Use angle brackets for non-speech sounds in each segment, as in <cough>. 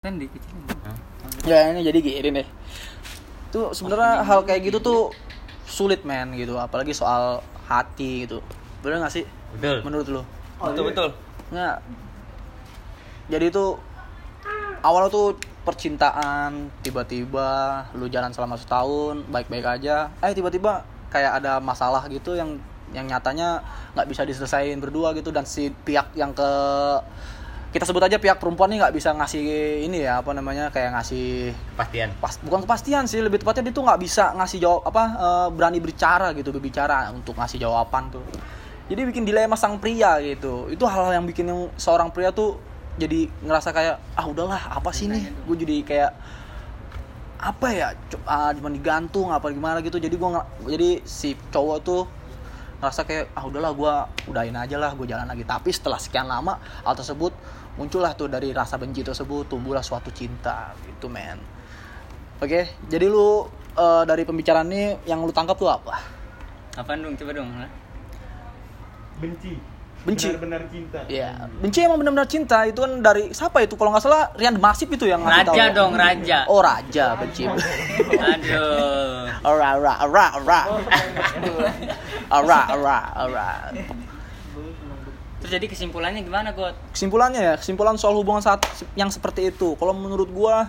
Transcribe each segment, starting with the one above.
kan dikecilin Ya ini jadi gini deh. Tuh sebenarnya hal kayak gitu tuh sulit men gitu, apalagi soal hati gitu. Bener gak sih? betul Menurut lu? betul betul Nggak. Jadi itu awalnya tuh percintaan, tiba-tiba lu jalan selama setahun, baik-baik aja. Eh tiba-tiba kayak ada masalah gitu yang yang nyatanya nggak bisa diselesaikan berdua gitu dan si pihak yang ke kita sebut aja pihak perempuan nih nggak bisa ngasih ini ya apa namanya kayak ngasih kepastian. pas bukan kepastian sih lebih tepatnya dia tuh nggak bisa ngasih jawab apa eh, berani berbicara gitu berbicara untuk ngasih jawaban tuh. Jadi bikin dilema sang pria gitu. Itu hal-hal yang bikin yang seorang pria tuh jadi ngerasa kayak ah udahlah apa sih nih? Gue jadi kayak apa ya? Ah, cuma digantung apa gimana gitu. Jadi gua nggak jadi si cowok tuh ngerasa kayak ah udahlah gue udahin aja lah gue jalan lagi. Tapi setelah sekian lama hal tersebut muncullah tuh dari rasa benci tersebut tumbuhlah suatu cinta gitu men. Oke jadi lu eh, dari pembicaraan ini yang lu tangkap tuh apa? Apa dong coba dong ha? benci Benci. benar-benar cinta Iya, benci emang benar-benar cinta itu kan dari siapa itu kalau nggak salah Rian Masif itu yang ngasih tahu. raja dong raja Oh raja benci. <laughs> aduh Ora ora ora ora. <laughs> Ora ora ora. terus jadi kesimpulannya gimana got Kesimpulannya ya, kesimpulan soal hubungan saat yang seperti itu. Kalau menurut gua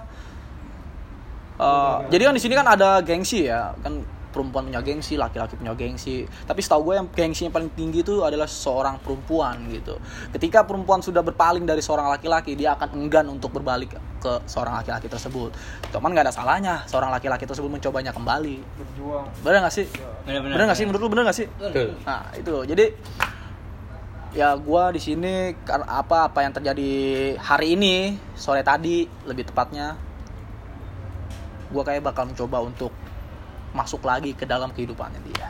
eh, jadi kan di sini kan ada gengsi ya, kan perempuan punya gengsi, laki-laki punya gengsi. Tapi setahu gue yang gengsi yang paling tinggi itu adalah seorang perempuan gitu. Ketika perempuan sudah berpaling dari seorang laki-laki, dia akan enggan untuk berbalik ke seorang laki-laki tersebut. Cuman nggak ada salahnya seorang laki-laki tersebut mencobanya kembali. berjuang Bener nggak sih? benar-benar Bener nggak sih? Menurut lu bener nggak sih? betul Nah itu jadi ya gua di sini karena apa apa yang terjadi hari ini sore tadi lebih tepatnya gua kayak bakal mencoba untuk masuk lagi ke dalam kehidupannya dia.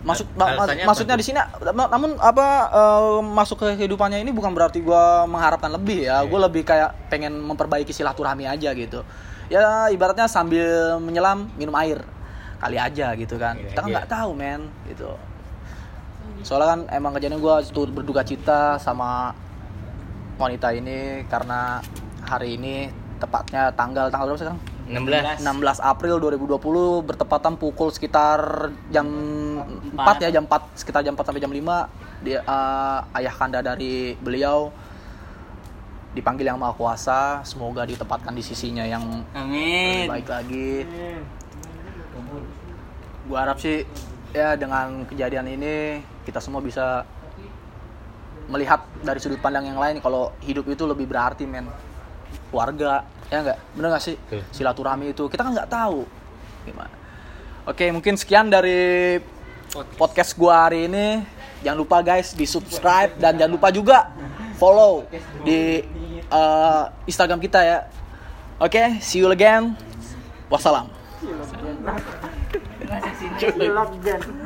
Masuk alasannya maksudnya apa di sini na- namun apa eh, masuk ke kehidupannya ini bukan berarti gua mengharapkan lebih ya. Gue lebih kayak pengen memperbaiki silaturahmi aja gitu. Ya ibaratnya sambil menyelam minum air kali aja gitu kan. Iya, Kita kan iya. nggak tahu men gitu soalnya kan emang kejadian gue turut berduka cita sama wanita ini karena hari ini tepatnya tanggal tanggal berapa sekarang 16 16 April 2020 bertepatan pukul sekitar jam 4 Empat. ya jam 4 sekitar jam 4 sampai jam 5 dia eh, ayah kanda dari beliau dipanggil yang maha kuasa. Semoga ditempatkan di sisinya yang amin. lebih baik lagi. Gue harap sih ya dengan kejadian ini kita semua bisa melihat dari sudut pandang yang lain. Kalau hidup itu lebih berarti men keluarga ya enggak bener gak sih? Betul. silaturahmi itu. Kita kan nggak tahu. Gimana? Oke mungkin sekian dari podcast. gua hari ini. Jangan lupa guys di subscribe dan jangan lupa juga follow di eh, Instagram kita ya. Oke see you again. Wassalam. <laughs>